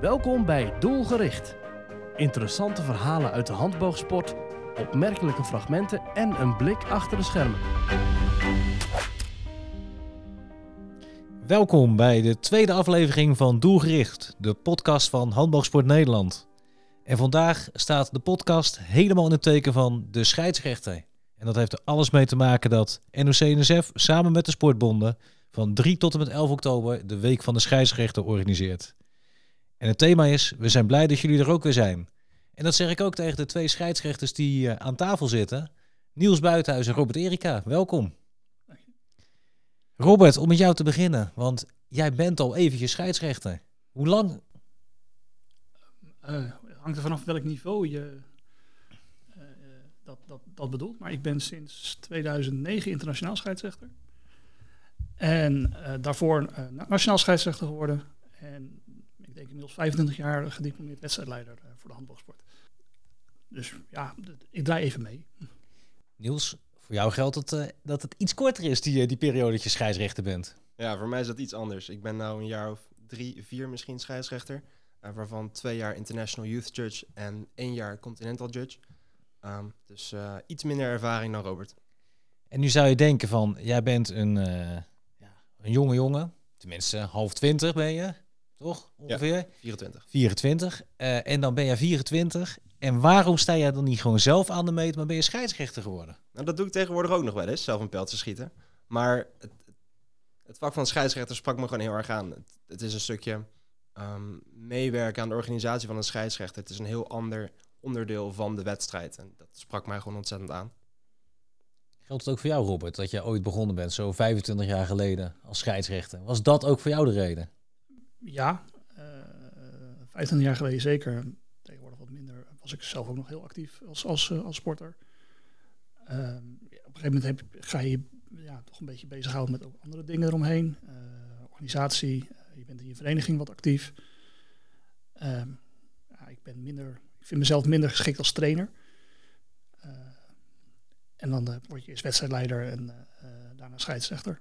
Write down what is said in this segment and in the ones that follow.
Welkom bij Doelgericht. Interessante verhalen uit de handboogsport, opmerkelijke fragmenten en een blik achter de schermen. Welkom bij de tweede aflevering van Doelgericht, de podcast van Handboogsport Nederland. En vandaag staat de podcast helemaal in het teken van de scheidsrechter. En dat heeft er alles mee te maken dat NOC-NSF samen met de sportbonden van 3 tot en met 11 oktober de Week van de Scheidsrechter organiseert. En het thema is, we zijn blij dat jullie er ook weer zijn. En dat zeg ik ook tegen de twee scheidsrechters die uh, aan tafel zitten. Niels Buitenhuis en Robert Erika, welkom. Robert, om met jou te beginnen, want jij bent al eventjes scheidsrechter. Hoe lang? Uh, hangt er vanaf welk niveau je uh, dat, dat, dat bedoelt. Maar ik ben sinds 2009 internationaal scheidsrechter. En daarvoor nationaal scheidsrechter geworden. En ik inmiddels 25 jaar gediplomeerd wedstrijdleider voor de handbalsport. Dus ja, ik draai even mee. Niels, voor jou geldt het uh, dat het iets korter is, die, die periode dat je scheidsrechter bent. Ja, voor mij is dat iets anders. Ik ben nu een jaar of drie, vier misschien scheidsrechter. Uh, waarvan twee jaar International Youth Judge en één jaar Continental Judge. Um, dus uh, iets minder ervaring dan Robert. En nu zou je denken van, jij bent een, ja, een jonge jongen. Tenminste, half twintig ben je, toch? Ongeveer? Ja, 24. 24. en dan ben je 24 en waarom sta jij dan niet gewoon zelf aan de meet, maar ben je scheidsrechter geworden? Nou, dat doe ik tegenwoordig ook nog wel eens, zelf een pijl te schieten. Maar het, het vak van scheidsrechter sprak me gewoon heel erg aan. Het, het is een stukje um, meewerken aan de organisatie van een scheidsrechter. Het is een heel ander onderdeel van de wedstrijd. En dat sprak mij gewoon ontzettend aan. Geldt het ook voor jou, Robert, dat je ooit begonnen bent, zo 25 jaar geleden, als scheidsrechter? Was dat ook voor jou de reden? Ja, uh, 25 jaar geleden zeker was ik zelf ook nog heel actief als, als, als sporter. Um, op een gegeven moment heb, ga je ja, toch een beetje bezighouden met ook andere dingen eromheen. Uh, organisatie, uh, je bent in je vereniging wat actief. Um, ja, ik, ben minder, ik vind mezelf minder geschikt als trainer. Uh, en dan word je eerst wedstrijdleider en daarna scheidsrechter.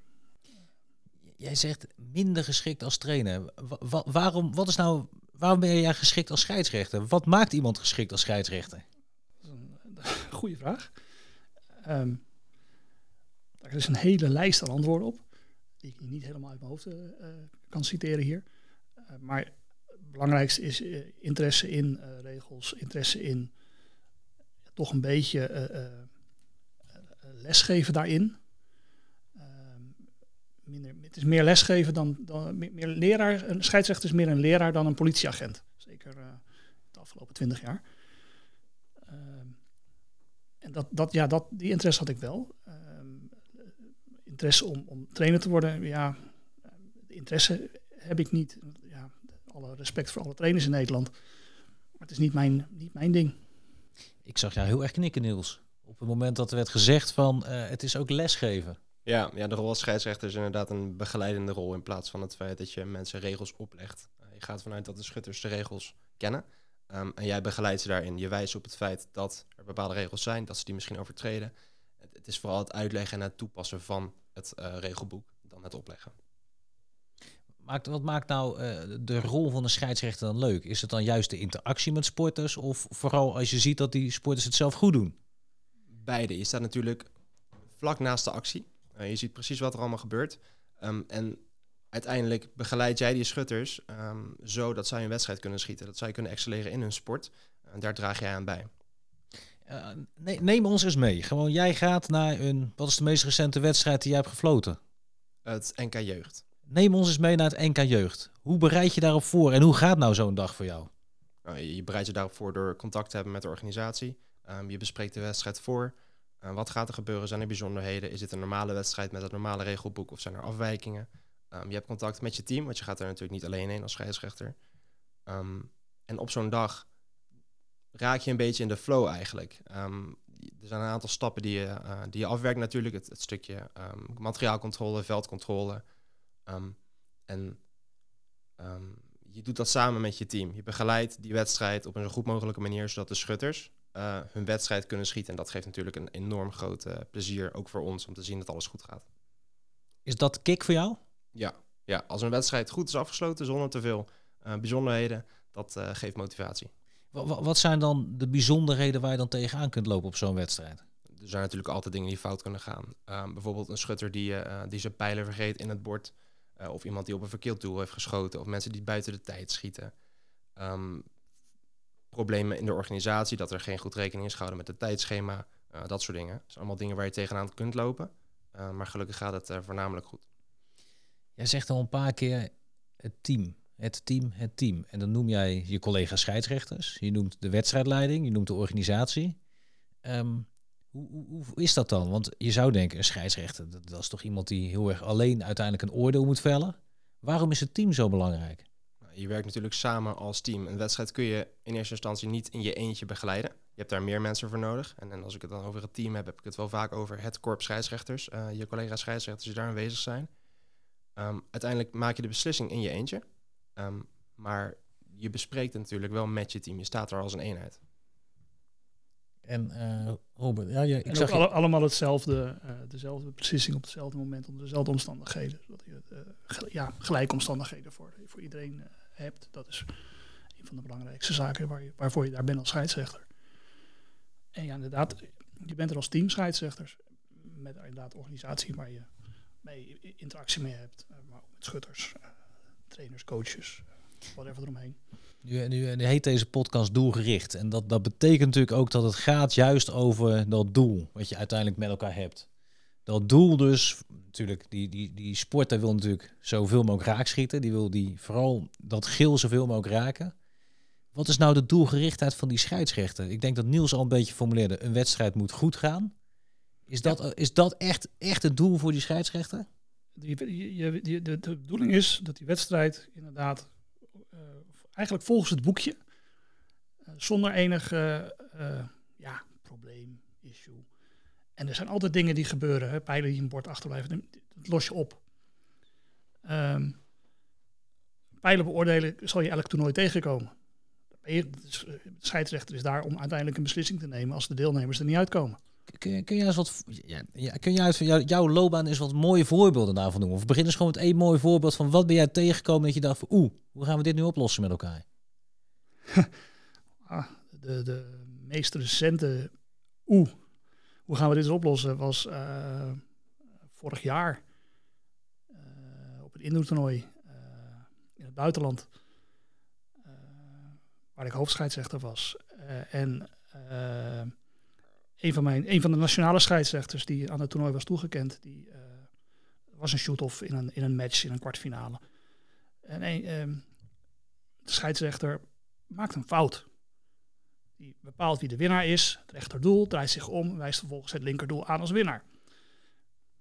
Jij zegt minder geschikt als trainer. Wa waarom, wat is nou waarom ben jij geschikt als scheidsrechter? Wat maakt iemand geschikt als scheidsrechter? Goede vraag. Um, daar is een hele lijst aan antwoorden op, die ik niet helemaal uit mijn hoofd uh, kan citeren hier. Uh, maar het belangrijkste is interesse in regels, interesse in toch een beetje lesgeven daarin. Ehm, het is meer lesgeven dan, dan meer, leraar. Een scheidsrechter is meer een leraar dan een politieagent. Zeker uh, de afgelopen twintig jaar. Uh, en dat, dat, ja, dat, die interesse had ik wel. Uh, interesse om, om trainer te worden, ja, interesse heb ik niet. Ja, alle respect voor alle trainers in Nederland. Maar het is niet mijn, niet mijn ding. Ik zag jou heel erg knikken, Niels. Op het moment dat er werd gezegd van uh, het is ook lesgeven. Ja, ja, de rol als scheidsrechter is inderdaad een begeleidende rol in plaats van het feit dat je mensen regels oplegt. Uh, je gaat vanuit dat de schutters de regels kennen um, en jij begeleidt ze daarin. Je wijst op het feit dat er bepaalde regels zijn, dat ze die misschien overtreden. Het, het is vooral het uitleggen en het toepassen van het uh, regelboek dan het opleggen. Maakt, wat maakt nou uh, de rol van de scheidsrechter dan leuk? Is het dan juist de interactie met sporters of vooral als je ziet dat die sporters het zelf goed doen? Beide. Je staat natuurlijk vlak naast de actie. Uh, je ziet precies wat er allemaal gebeurt. Um, en uiteindelijk begeleid jij die schutters um, zo dat zij een wedstrijd kunnen schieten. Dat zij kunnen excelleren in hun sport. En daar draag jij aan bij. Uh, nee, neem ons eens mee. Gewoon, jij gaat naar een. Wat is de meest recente wedstrijd die jij hebt gefloten? Het NK Jeugd. Neem ons eens mee naar het NK Jeugd. Hoe bereid je daarop voor en hoe gaat nou zo'n dag voor jou? Nou, je bereidt je daarop voor door contact te hebben met de organisatie. Um, je bespreekt de wedstrijd voor. Uh, wat gaat er gebeuren? Zijn er bijzonderheden? Is dit een normale wedstrijd met het normale regelboek of zijn er afwijkingen? Um, je hebt contact met je team, want je gaat er natuurlijk niet alleen heen als scheidsrechter. Um, en op zo'n dag raak je een beetje in de flow eigenlijk. Um, er zijn een aantal stappen die je, uh, die je afwerkt natuurlijk. Het, het stukje materiaalcontrole, veldcontrole. en je doet dat samen met je team. Je begeleidt die wedstrijd op een zo goed mogelijke manier, zodat de schutters uh, hun wedstrijd kunnen schieten. En dat geeft natuurlijk een enorm groot uh, plezier, ook voor ons, om te zien dat alles goed gaat. Is dat kick voor jou? Ja, ja. als een wedstrijd goed is afgesloten zonder te veel uh, bijzonderheden, dat eh, geeft motivatie. Wa- wa- Wat zijn dan de bijzonderheden waar je dan tegenaan kunt lopen op zo'n wedstrijd? Er zijn natuurlijk altijd dingen die fout kunnen gaan. Ehm, bijvoorbeeld een schutter die, eh, die zijn pijlen vergeet in het bord. Eh, of iemand die op een verkeerd doel heeft geschoten. Of mensen die buiten de tijd schieten. Ehm, problemen in de organisatie, dat er geen goed rekening is gehouden met het tijdschema. eh, dat soort dingen. Dat zijn allemaal dingen waar je tegenaan kunt lopen. Eh, maar gelukkig gaat het eh, voornamelijk goed. Jij zegt al een paar keer het team. Het team, het team. En dan noem jij je collega scheidsrechters. Je noemt de wedstrijdleiding. Je noemt de organisatie. Ehm, hoe, hoe, hoe is dat dan? Want je zou denken, een scheidsrechter, dat, dat is toch iemand die heel erg alleen uiteindelijk een oordeel moet vellen. Waarom is het team zo belangrijk? Je werkt natuurlijk samen als team. Een wedstrijd kun je in eerste instantie niet in je eentje begeleiden. Je hebt daar meer mensen voor nodig. En, en als ik het dan over het team heb, heb ik het wel vaak over het korps scheidsrechters. eh, je collega scheidsrechters die daar aanwezig zijn. Ehm, uiteindelijk maak je de beslissing in je eentje. Ehm, maar je bespreekt het natuurlijk wel met je team. Je staat er als een eenheid. En eh, Robert, ja, ja, ik en zag ook je- alle- allemaal hetzelfde, eh, dezelfde beslissing op hetzelfde moment, onder dezelfde omstandigheden. Zodat je eh, gel- ja, gelijke omstandigheden voor, voor iedereen hebt. Dat is een van de belangrijkste zaken waar je, waarvoor je daar bent als scheidsrechter. En ja, inderdaad, je bent er als team scheidsrechters. Met inderdaad organisatie waar je mee interactie mee hebt. eh, maar ook met schutters, eh, trainers, coaches, whatever eromheen. Nu, nu, nu heet deze podcast doelgericht. En dat, dat betekent natuurlijk ook dat het gaat juist over dat doel wat je uiteindelijk met elkaar hebt. Dat doel dus, natuurlijk, die, die, die sporter wil natuurlijk zoveel mogelijk raakschieten. Die wil die, vooral dat geel zoveel mogelijk raken. Wat is nou de doelgerichtheid van die scheidsrechter? Ik denk dat Niels al een beetje formuleerde, een wedstrijd moet goed gaan. Is dat, is dat echt, echt het doel voor die scheidsrechter? Die, je, de, de bedoeling is dat die wedstrijd inderdaad eh, eigenlijk volgens het boekje, eh, zonder enig eh, ja, probleem, issue. En er zijn altijd dingen die gebeuren, hè, pijlen die een bord achterblijven, dat los je op. Ehm, pijlen beoordelen zal je elk toernooi tegenkomen. Dus, eh, De scheidsrechter is daar om uiteindelijk een beslissing te nemen als de deelnemers er niet uitkomen. Kun je, kun je eens wat, ja, ja, kun je uit jou, jouw loopbaan eens wat mooie voorbeelden daarvan noemen? Of begin eens gewoon met één mooi voorbeeld van wat ben jij tegengekomen dat je dacht van oeh, hoe gaan we dit nu oplossen met elkaar? Ah, de, de meest recente oeh, hoe gaan we dit oplossen, was eh, vorig jaar eh, op het indoortoernooi eh in het buitenland, waar ik hoofdscheidsrechter was. En een, van mijn, een van de nationale scheidsrechters die aan het toernooi was toegekend, die was een shoot-off in een, in een match, in een kwartfinale. En ehm, de scheidsrechter maakt een fout. Die bepaalt wie de winnaar is, het rechterdoel, draait zich om, wijst vervolgens het linkerdoel aan als winnaar.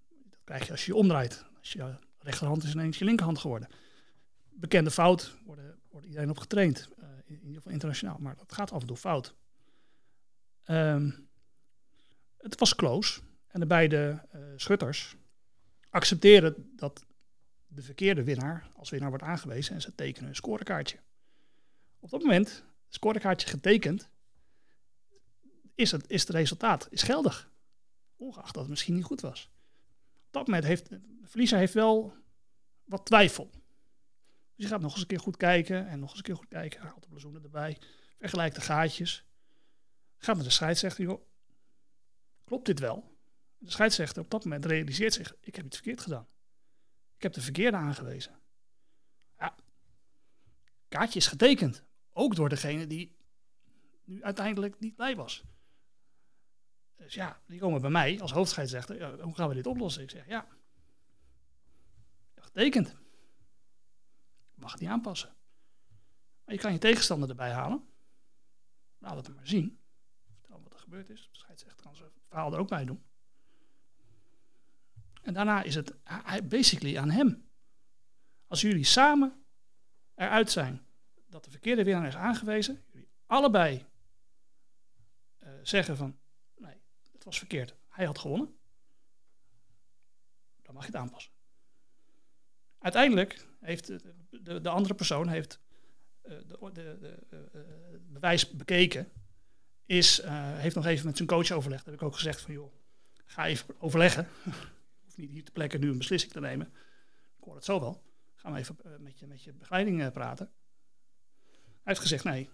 Dat krijg je als je je omdraait. Als je rechterhand is ineens je linkerhand geworden. Bekende fout, worden, wordt iedereen op getraind, eh, in, ieder geval internationaal, maar dat gaat af en toe fout. Ehm, het was close en de beide eh, schutters accepteren dat de verkeerde winnaar als winnaar wordt aangewezen en ze tekenen een scorekaartje. Op dat moment, scorekaartje getekend, is het, is het resultaat is geldig. Ongeacht dat het misschien niet goed was. Op dat moment heeft de verliezer heeft wel wat twijfel. Dus je gaat nog eens een keer goed kijken en nog eens een keer goed kijken. Haalt de blazoenen erbij. Vergelijkt de gaatjes. Gaat naar de scheidsrechter. Joh, klopt dit wel? De scheidsrechter op dat moment realiseert zich. Ik heb iets verkeerd gedaan. Ik heb de verkeerde aangewezen. Ja, kaartje is getekend. Ook door degene die nu uiteindelijk niet blij was. Dus ja, die komen bij mij als hoofdscheidsrechter. Ja, hoe gaan we dit oplossen? Ik zeg ja. Getekend. Mag het niet aanpassen. Maar je kan je tegenstander erbij halen. Laat het hem maar zien. Vertel wat er gebeurd is. De scheidsrechter kan zijn verhaal er ook bij doen. En daarna is het basically aan hem. Als jullie samen eruit zijn dat de verkeerde winnaar is aangewezen, jullie allebei eh, zeggen van het was verkeerd, hij had gewonnen, dan mag je het aanpassen. Uiteindelijk heeft de, de, de andere persoon heeft eh, de, de, de, eh, het bewijs bekeken, is, eh, heeft nog even met zijn coach overlegd. Heb ik ook gezegd van joh, ga even overleggen. hoeft niet hier te plekken nu een beslissing te nemen. Ik hoor het zo wel. Ga maar even eh, met, je, met je begeleiding eh, praten. heeft gezegd nee,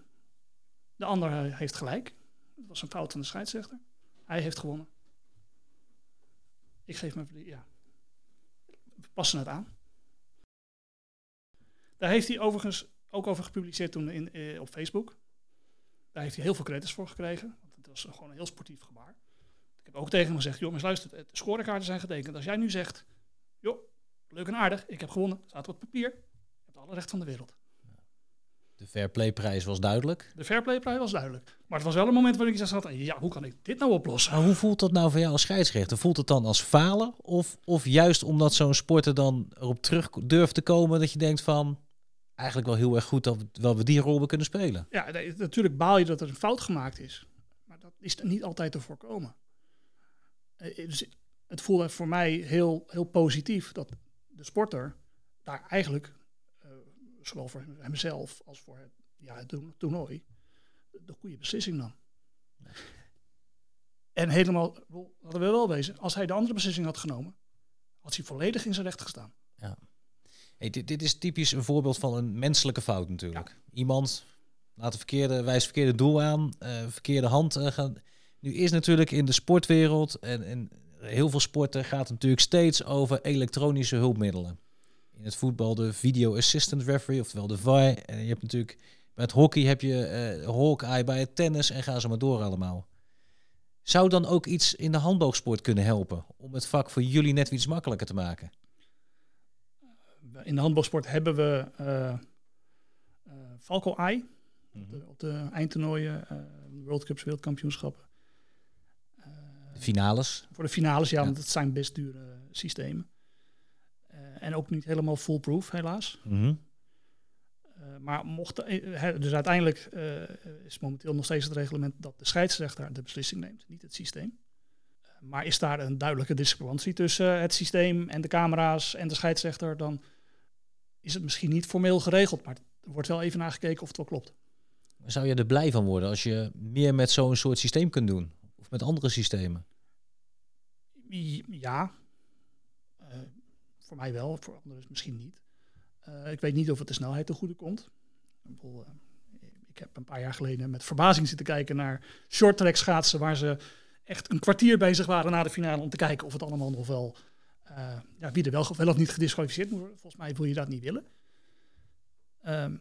de ander eh, heeft gelijk. Het was een fout van de scheidsrechter. Hij heeft gewonnen. Ik geef me, ja, we passen het aan. Daar heeft hij overigens ook over gepubliceerd toen in, eh, op Facebook. Daar heeft hij heel veel credits voor gekregen. Want het was gewoon een heel sportief gebaar. Ik heb ook tegen hem gezegd, jongens luister, de scorekaarten zijn getekend. Als jij nu zegt, joh, leuk en aardig, ik heb gewonnen, staat op papier. Je hebt alle recht van de wereld. De fair play prijs was duidelijk. De fairplay was duidelijk. Maar het was wel een moment waarin ik zat, ja, hoe kan ik dit nou oplossen? Maar hoe voelt dat nou voor jou als scheidsrechter? Voelt het dan als falen? Of, of juist omdat zo'n sporter dan erop terug durft te komen dat je denkt van... Eigenlijk wel heel erg goed dat we, wel we die rol we kunnen spelen. Ja, nee, natuurlijk baal je dat er een fout gemaakt is. Maar dat is niet altijd te voorkomen. Eh, dus het voelde voor mij heel, heel positief dat de sporter daar eigenlijk, eh, zowel voor hemzelf als voor het, ja, het to- toernooi, de goede beslissing nam. En helemaal, laten we wel wezen, als hij de andere beslissing had genomen, had hij volledig in zijn recht gestaan. Hey, dit, dit is typisch een voorbeeld van een menselijke fout natuurlijk. Iemand laat een verkeerde, wijst verkeerde doel aan, eh, verkeerde hand eh, gaan. Nu is natuurlijk in de sportwereld en, en heel veel sporten gaat het natuurlijk steeds over elektronische hulpmiddelen. In het voetbal de video assistant referee, oftewel de VAR. En je hebt natuurlijk met hockey heb je eh Hawkeye bij het tennis en gaan ze maar door allemaal. Zou dan ook iets in de handboogsport kunnen helpen om het vak voor jullie net iets makkelijker te maken? In de handbalsport hebben we eh Falco Eye op de, op de eindtoernooien, eh, World Cups, wereldkampioenschappen. De finales. voor de finales, ja, Ja. want het zijn best dure systemen. Eh, en ook niet helemaal foolproof, helaas. Mhm. Eh, maar mocht, eh, hè, dus uiteindelijk eh, is momenteel nog steeds het reglement dat de scheidsrechter de beslissing neemt, niet het systeem. Eh, maar is daar een duidelijke discrepantie tussen het systeem en de camera's en de scheidsrechter, dan is het misschien niet formeel geregeld, maar er wordt wel even naar gekeken of het wel klopt. Zou je er blij van worden als je meer met zo'n soort systeem kunt doen? Of met andere systemen? Ja, Eh, voor mij wel, voor anderen misschien niet. Eh, ik weet niet of het de snelheid te goede komt. Ik, eh, heb een paar jaar geleden met verbazing zitten kijken naar short track schaatsen, waar ze echt een kwartier bezig waren na de finale om te kijken of het allemaal nog wel, eh, ja, wie er wel, wel of niet gedisqualificeerd moet worden. Volgens mij wil je dat niet willen. Ehm,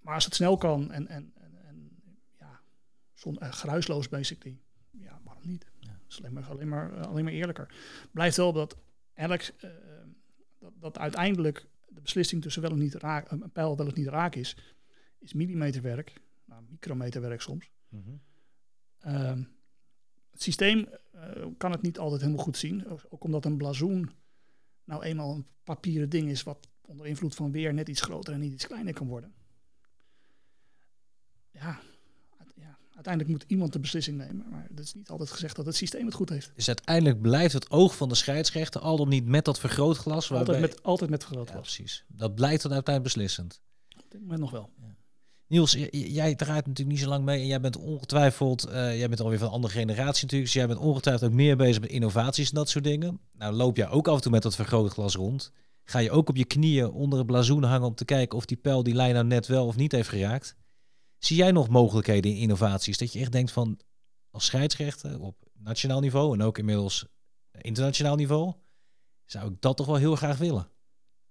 maar als het snel kan en, en, en, en ja, zon, eh, geruisloos basically, ja, waarom niet? Dat is alleen maar, alleen, maar, alleen maar eerlijker. Blijft wel dat eh, dat, dat uiteindelijk de beslissing tussen wel of niet raak, een pijl wel of niet raak is, is millimeterwerk, nou, micrometerwerk soms. Ehm, het systeem eh, kan het niet altijd helemaal goed zien. Ook- omdat een blazoen nou eenmaal een papieren ding is wat onder invloed van weer net iets groter en niet iets kleiner kan worden. Ja, uiteindelijk moet iemand de beslissing nemen. Maar het is niet altijd gezegd dat het systeem het goed heeft. Dus uiteindelijk blijft het oog van de scheidsrechter al dan niet met dat vergrootglas. Altijd waarbij- met, altijd met vergroot Ja, precies. Dat blijft dan uiteindelijk beslissend. Op dit moment nog wel. Niels, j- j- jij draait natuurlijk niet zo lang mee en jij bent ongetwijfeld, eh, jij bent alweer van een andere generatie natuurlijk, dus jij bent ongetwijfeld ook meer bezig met innovaties en dat soort dingen. Nou loop jij ook af en toe met dat vergrootglas rond. Ga je ook op je knieën onder het blazoen hangen om te kijken of die pijl die lijn nou net wel of niet heeft geraakt. Zie jij nog mogelijkheden in innovaties? Dat je echt denkt van, als scheidsrechter op nationaal niveau en ook inmiddels internationaal niveau, zou ik dat toch wel heel graag willen.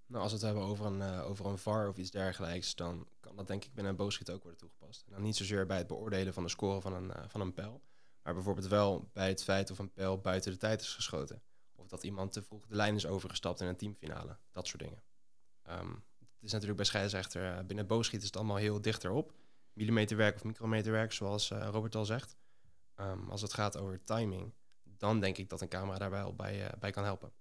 Nou, als we het hebben over een, eh, over een VAR of iets dergelijks, dan kan dat denk ik binnen een boogschiet ook worden toegepast. En dan niet zozeer bij het beoordelen van de score van een, eh, van een pijl, maar bijvoorbeeld wel bij het feit of een pijl buiten de tijd is geschoten. Of dat iemand te vroeg de lijn is overgestapt in een teamfinale. Dat soort dingen. Ehm, het is natuurlijk bij scheidsrechter, eh, binnen boogschiet is het allemaal heel dichterop. Millimeterwerk of micrometerwerk, zoals eh, Robert al zegt. Ehm, als het gaat over timing, dan denk ik dat een camera daarbij wel bij, eh, bij kan helpen.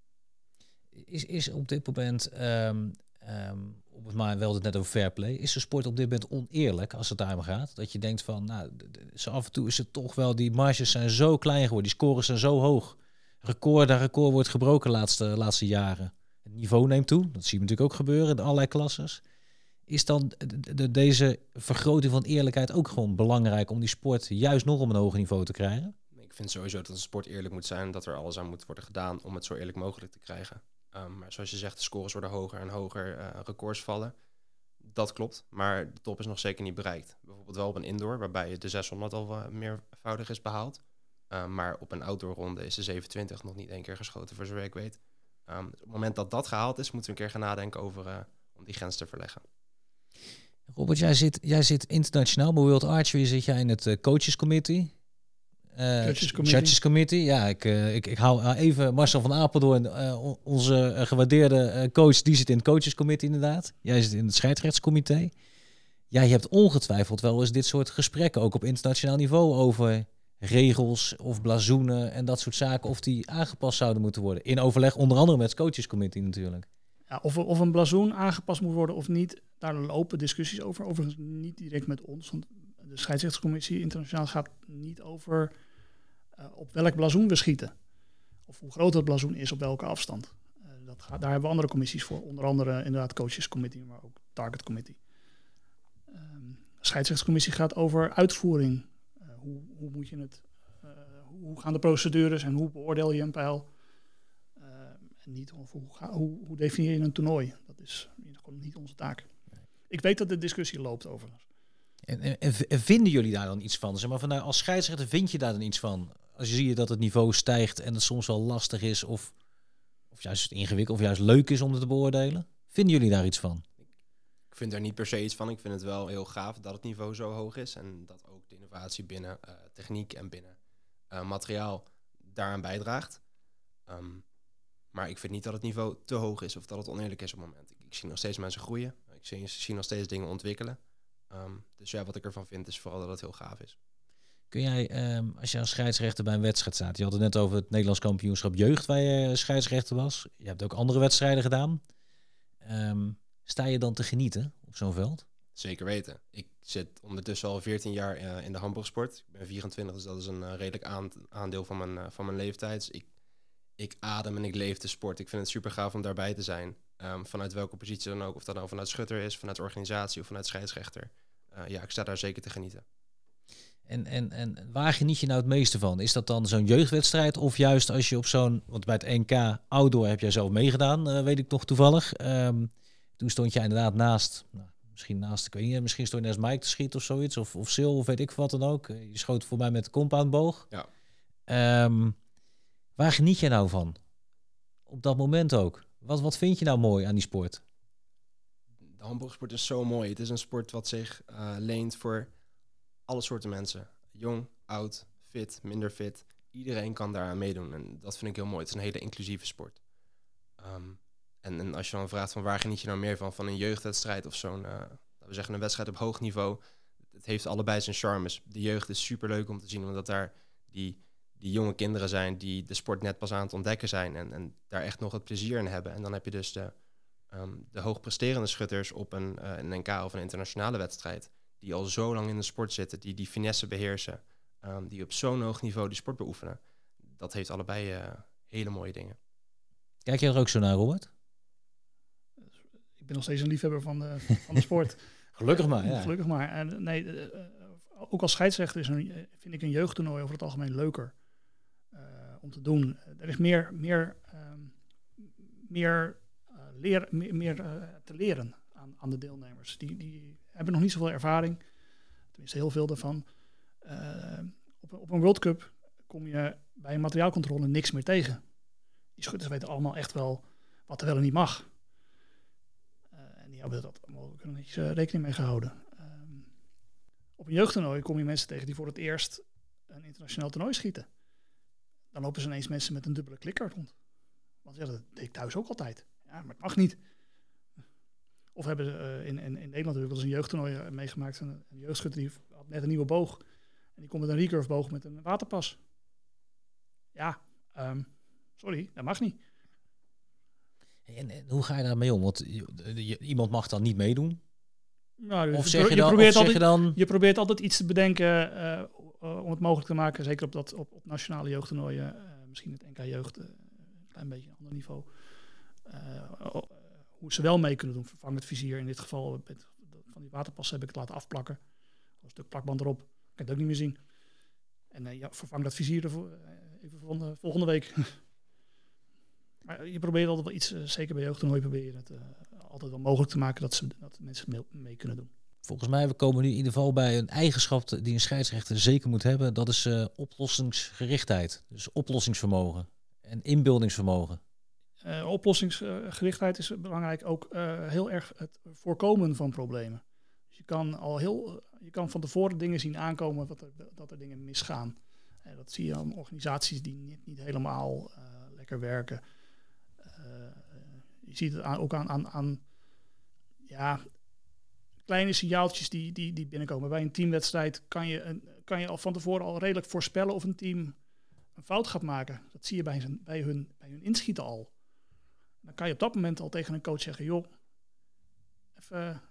Is, is op dit moment, ehm ehm op maar wel het net over fair play, is de sport op dit moment oneerlijk als het daarom gaat? Dat je denkt van, nou, zo af en toe is het toch wel, die marges zijn zo klein geworden, die scores zijn zo hoog. Record, daar record wordt gebroken de laatste, laatste jaren. Het niveau neemt toe, dat zien we natuurlijk ook gebeuren in allerlei klasses. Is dan de, de- deze vergroting van eerlijkheid ook gewoon belangrijk om die sport juist nog op een hoger niveau te krijgen? Ik vind sowieso dat een sport eerlijk moet zijn, dat er alles aan moet worden gedaan om het zo eerlijk mogelijk te krijgen. Ehm, maar zoals je zegt, de scores worden hoger en hoger, eh, records vallen. dat klopt, maar de top is nog zeker niet bereikt. Bijvoorbeeld wel op een indoor, waarbij de 600 al meervoudig is behaald. Uh, maar op een outdoor ronde is de 27 nog niet één keer geschoten, voor zover ik weet. Um, op het moment dat dat gehaald is, moeten we een keer gaan nadenken over uh, om die grens te verleggen. Robert, jij zit, jij zit internationaal. Bij World Archery zit jij in het uh, coaches committee. Uh, judges, committee. judges committee. Ja, ik, uh, ik, ik hou even Marcel van Apeldoorn, uh, onze gewaardeerde coach, die zit in het coaches committee inderdaad. Jij zit in het scheidsrechtscomité. Jij hebt ongetwijfeld wel eens dit soort gesprekken, ook op internationaal niveau, over regels of blazoenen en dat soort zaken, of die aangepast zouden moeten worden. In overleg onder andere met het coachescommittee natuurlijk. Of, of een blazoen aangepast moet worden of niet, daar lopen discussies over. Overigens niet direct met ons, want de scheidsrechtscommissie internationaal gaat niet over uh, op welk blazoen we schieten. Of hoe groot het blazoen is op welke afstand. Uh, dat gaat, daar hebben we andere commissies voor. Onder andere inderdaad coachescommittee, maar ook target committee. Um, de scheidsrechtscommissie gaat over uitvoering hoe, hoe moet je het, hoe gaan de procedures en hoe beoordeel je een pijl? En niet of hoe, ga, hoe, hoe definieer je een toernooi? Dat is niet onze taak. Ik weet dat de discussie loopt overigens. En, en, en, vinden jullie daar dan iets van? Zeg maar, van nou, als scheidsrechter vind je daar dan iets van? Als je ziet dat het niveau stijgt en het soms wel lastig is of, of juist ingewikkeld of juist leuk is om het te beoordelen. Vinden jullie daar iets van? Ik vind er niet per se iets van. Ik vind het wel heel gaaf dat het niveau zo hoog is. En dat ook de innovatie binnen uh, techniek en binnen uh, materiaal daaraan bijdraagt. Um, maar ik vind niet dat het niveau te hoog is of dat het oneerlijk is op het moment. Ik, ik zie nog steeds mensen groeien. Ik zie, zie nog steeds dingen ontwikkelen. Um, dus ja, wat ik ervan vind is vooral dat het heel gaaf is. Kun jij, um, als je als scheidsrechter bij een wedstrijd staat, je had het net over het Nederlands kampioenschap jeugd waar je scheidsrechter was. Je hebt ook andere wedstrijden gedaan. Um, sta je dan te genieten op zo'n veld? Zeker weten. Ik zit ondertussen al 14 jaar uh, in de handboogsport. Ik ben 24, dus dat is een uh, redelijk aandeel van mijn, uh, van mijn leeftijd. Dus ik, ik adem en ik leef de sport. Ik vind het super gaaf om daarbij te zijn. Um, vanuit welke positie dan ook. Of dat nou vanuit schutter is, vanuit organisatie of vanuit scheidsrechter. ja, ik sta daar zeker te genieten. En, en, en waar geniet je nou het meeste van? Is dat dan zo'n jeugdwedstrijd? Of juist als je op zo'n... Want bij het NK Outdoor heb jij zelf meegedaan, weet ik nog toevallig. Um, toen stond jij inderdaad naast, nou, misschien naast, ik weet niet, misschien stond je naast Mike te schieten of zoiets, of, of Sil, of weet ik wat dan ook. Je schoot voor mij met de compoundboog. Ja. Um, waar geniet je nou van? Op dat moment ook. Wat, wat vind je nou mooi aan die sport? De handboogsport is zo mooi. Het is een sport wat zich uh, leent voor alle soorten mensen. Jong, oud, fit, minder fit. Iedereen kan daaraan meedoen. En dat vind ik heel mooi. Het is een hele inclusieve sport. Um, en, en, als je dan vraagt van waar geniet je nou meer van, van een jeugdwedstrijd of zo'n, uh, we zeggen een wedstrijd op hoog niveau, het heeft allebei zijn charmes. De jeugd is super leuk om te zien, omdat daar die, die jonge kinderen zijn die de sport net pas aan het ontdekken zijn en, en daar echt nog het plezier in hebben. En dan heb je dus de, um, de hoogpresterende schutters op een, uh, een NK of een internationale wedstrijd, die al zo lang in de sport zitten, die die finesse beheersen, um, die op zo'n hoog niveau die sport beoefenen. Dat heeft allebei uh, hele mooie dingen. Kijk je er ook zo naar, Robert? ik ben nog steeds een liefhebber van de, van de sport. Gelukkig maar, ja. Gelukkig maar. En nee, uh, ook als scheidsrechter is een, vind ik een jeugdtoernooi over het algemeen leuker uh, om te doen. Er is meer, meer, meer, uh, leer, meer, meer te leren aan, aan de deelnemers. Die, die hebben nog niet zoveel ervaring, tenminste heel veel daarvan. op, op een World Cup kom je bij een materiaalcontrole niks meer tegen. Die schutters weten allemaal echt wel wat er wel en niet mag hebben dat allemaal uh, rekening mee gehouden. Um, op een jeugdtoernooi kom je mensen tegen die voor het eerst een internationaal toernooi schieten. Dan lopen ze ineens mensen met een dubbele klikker rond. Want ja, dat deed ik thuis ook altijd. Ja, maar het mag niet. Of hebben ze uh, in, in, in Nederland wel eens een jeugdtoernooi uh, meegemaakt. Een, een jeugdschutter die had net een nieuwe boog. En die komt met een recurve boog met een waterpas. Ja, um, sorry, dat mag niet. En, en, hoe ga je daarmee om? Want je, iemand mag dan niet meedoen. Nou, dus of zeg je, dan, probeert altijd, je, dan... je probeert altijd iets te bedenken uh, om het mogelijk te maken, zeker op, dat, op, op nationale jeugdtoernooien, uh, misschien het NK jeugd, uh, een klein beetje een ander niveau. hoe ze wel mee kunnen doen, vervang het vizier. In dit geval met, van die waterpassen heb ik het laten afplakken. Een stuk plakband erop, kan je het ook niet meer zien. En ja, vervang dat vizier ervoor, even volgende, week. Maar je probeert altijd wel iets, zeker bij jeugdtoernooi probeer je het altijd wel mogelijk te maken dat, ze, dat mensen mee kunnen doen. Volgens mij we komen nu in ieder geval bij een eigenschap die een scheidsrechter zeker moet hebben. Dat is eh, oplossingsgerichtheid. Dus oplossingsvermogen en inbeeldingsvermogen. Uh, oplossingsgerichtheid is belangrijk ook uh, heel erg het voorkomen van problemen. Dus je kan al heel, je kan van tevoren dingen zien aankomen dat er, dat er dingen misgaan. Dat zie je aan organisaties die niet, niet helemaal lekker werken. je ziet het ook aan, aan, aan ja, kleine signaaltjes die, die, die binnenkomen. Bij een teamwedstrijd kan je, een, kan je al van tevoren al redelijk voorspellen of een team een fout gaat maken. Dat zie je bij, zijn, bij, hun, bij hun inschieten al. Dan kan je op dat moment al tegen een coach zeggen: joh, even,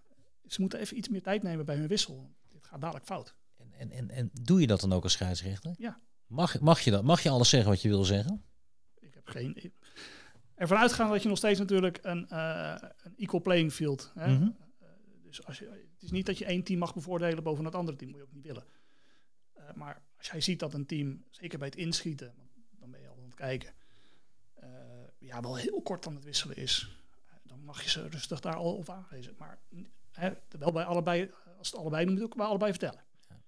ze moeten even iets meer tijd nemen bij hun wissel. Dit gaat dadelijk fout. En, en, en, en doe je dat dan ook als scheidsrechter? Ja. Mag, mag, je dat? Mag je alles zeggen wat je wil zeggen? Ik heb geen. Ervan uitgaan dat je nog steeds natuurlijk een, uh, een equal playing field. Hè? Mm -hmm. Dus als je, het is niet dat je één team mag bevoordelen boven het andere team, moet je ook niet willen. Uh, maar als jij ziet dat een team, zeker bij het inschieten, dan ben je al aan het kijken, uh, ja, wel heel kort aan het wisselen is, uh, dan mag je ze rustig daar al op aangeven. Maar hè, wel bij allebei, als het allebei je ook bij allebei vertellen. Ja.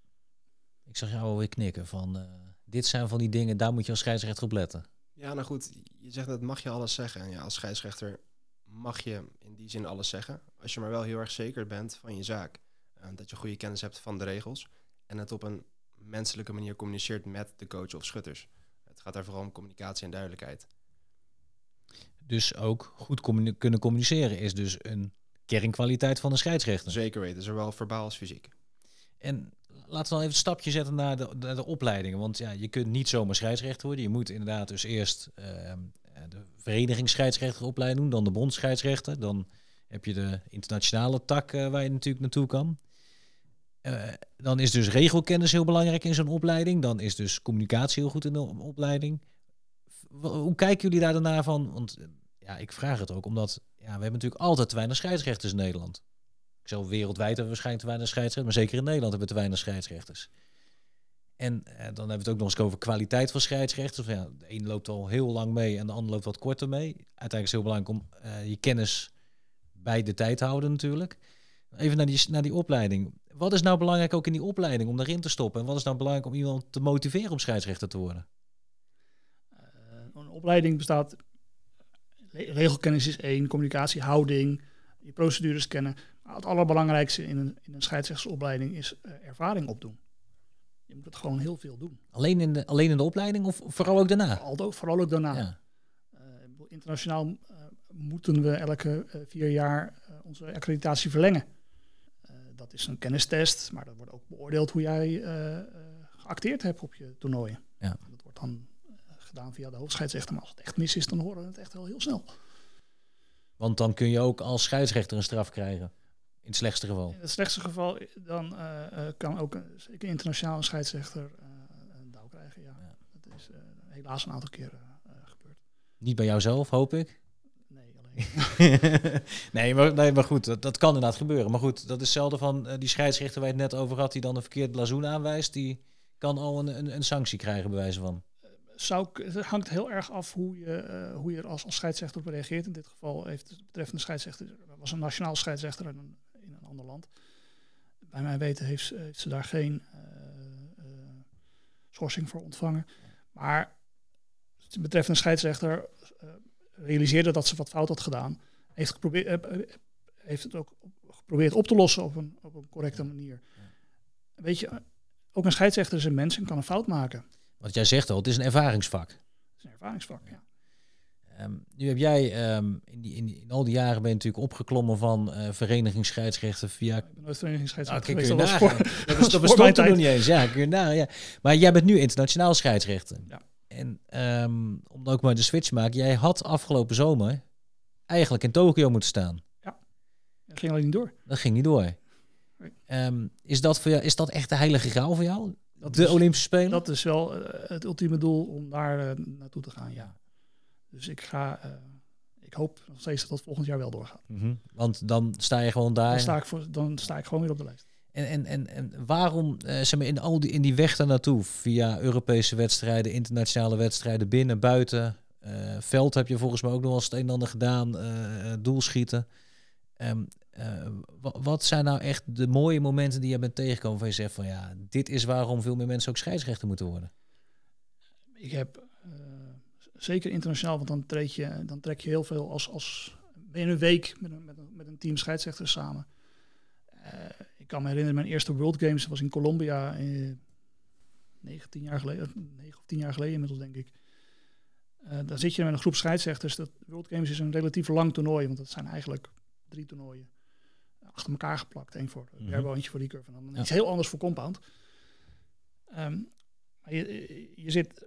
Ik zag jou alweer knikken van, dit zijn van die dingen, daar moet je als scheidsrechter op letten. Ja, nou goed, je zegt dat mag je alles zeggen. En ja, als scheidsrechter mag je in die zin alles zeggen. Als je maar wel heel erg zeker bent van je zaak. Uh, dat je goede kennis hebt van de regels. En het op een menselijke manier communiceert met de coach of schutters. Het gaat daar vooral om communicatie en duidelijkheid. Dus ook goed communi kunnen communiceren is dus een kernkwaliteit van een scheidsrechter. Zeker weten, zowel verbaal als fysiek. En laten we dan even een stapje zetten naar de, naar de opleidingen. Want ja, je kunt niet zomaar scheidsrechter worden. Je moet inderdaad dus eerst uh, de verenigingsscheidsrechteropleiding doen, dan de bondscheidsrechter. Dan heb je de internationale tak uh, waar je natuurlijk naartoe kan. Uh, dan is dus regelkennis heel belangrijk in zo'n opleiding. Dan is dus communicatie heel goed in de opleiding. Hoe kijken jullie daar daarna van? Want ja, ik vraag het ook omdat ja, we hebben natuurlijk altijd te weinig scheidsrechters in Nederland. Ik zal wereldwijd hebben we waarschijnlijk te weinig scheidsrechters, maar zeker in Nederland hebben we te weinig scheidsrechters. En eh, dan hebben we het ook nog eens over kwaliteit van scheidsrechters. Ja, de een loopt al heel lang mee en de ander loopt wat korter mee. Uiteindelijk is het heel belangrijk om uh, je kennis bij de tijd te houden natuurlijk. Even naar die, naar die opleiding. Wat is nou belangrijk ook in die opleiding om daarin te stoppen? En wat is nou belangrijk om iemand te motiveren om scheidsrechter te worden? Uh, een opleiding bestaat... Regelkennis is één, communicatie, houding, je procedures kennen. Het allerbelangrijkste in een, in een is ervaring opdoen. Je moet het gewoon heel veel doen. Alleen in de, alleen in de opleiding of vooral ook daarna? Aldo, vooral ook daarna. Ja. Uh, internationaal uh, moeten we elke uh, vier jaar onze accreditatie verlengen. dat is een kennistest, maar dat wordt ook beoordeeld hoe jij geacteerd hebt op je toernooien. Ja. Dat wordt dan gedaan via de hoofdscheidsrechter. Maar als het echt mis is, dan horen we het echt wel heel snel. Want dan kun je ook als scheidsrechter een straf krijgen. In het slechtste geval. In het slechtste geval dan uh, uh, kan ook een, een internationale scheidsrechter een douw krijgen. Ja. ja. Dat is helaas een aantal keren gebeurd. Niet bij jouzelf, hoop ik? Nee, alleen. nee, maar, nee, maar goed, dat, dat kan inderdaad gebeuren. Maar goed, dat is hetzelfde van die scheidsrechter waar je het net over had, die dan een verkeerd blazoen aanwijst, die kan al een, een, een sanctie krijgen, bij wijze van. Zou, het hangt heel erg af hoe je, hoe je er als, als scheidsrechter op reageert. In dit geval heeft de betreffende scheidsrechter, was een nationaal scheidsrechter en een ander land. Bij mijn weten heeft, heeft ze daar geen uh, uh, schorsing voor ontvangen. Maar het betreffende scheidsrechter uh, realiseerde dat ze wat fout had gedaan. Heeft, geprobeerd, heeft het ook geprobeerd op te lossen op een, op een correcte manier. Weet je, ook een scheidsrechter is een mens en kan een fout maken. Want jij zegt al, het is een ervaringsvak. Het is een ervaringsvak, ja. Um, nu heb jij um, in, die, in, die, in, al die jaren ben je natuurlijk opgeklommen van uh, verenigingsscheidsrechten via. Verenigingsscheidsrechter nou, geweest. Dat, was voor, dat, was, dat bestond er nog niet eens. Ja, kun je ja. Maar jij bent nu internationaal scheidsrechter. Ja. En um, om ook maar de switch te maken, jij had afgelopen zomer eigenlijk in Tokio moeten staan. Ja, dat ging alleen niet door. Dat ging niet door. Nee. is, dat voor jou, is dat echt de heilige graal voor jou? Dat de is, Olympische Spelen? Dat is wel uh, het ultieme doel om daar uh, naartoe te gaan, ja. Dus ik ga, uh, ik hoop nog steeds dat dat volgend jaar wel doorgaat. Mm -hmm. Want dan sta je gewoon daar. Dan sta ik, voor, dan sta ik gewoon weer op de lijst. En, en, en, en waarom, uh, zeg maar, in, al die, in die weg daar naartoe, via Europese wedstrijden, internationale wedstrijden, binnen, buiten, uh, veld heb je volgens mij ook nog wel eens het een en ander gedaan, doelschieten. Ehm, eh, wa- wat zijn nou echt de mooie momenten die je bent tegengekomen van je zegt van ja, dit is waarom veel meer mensen ook scheidsrechter moeten worden? Ik heb eh, zeker internationaal, want dan, treed je, dan trek je heel veel als, als je een week met een, met een, met een team scheidsrechters samen. Eh, ik kan me herinneren, mijn eerste World Games was in Colombia, eh, 19 jaar geleden, 9 of 10 jaar geleden inmiddels denk ik. Eh, daar zit je met een groep scheidsrechters. Dat World Games is een relatief lang toernooi, want dat zijn eigenlijk drie toernooien achter elkaar geplakt. Eén voor de Verbo, eentje voor recurve en dan Ja. iets heel anders voor compound. Maar je, je zit,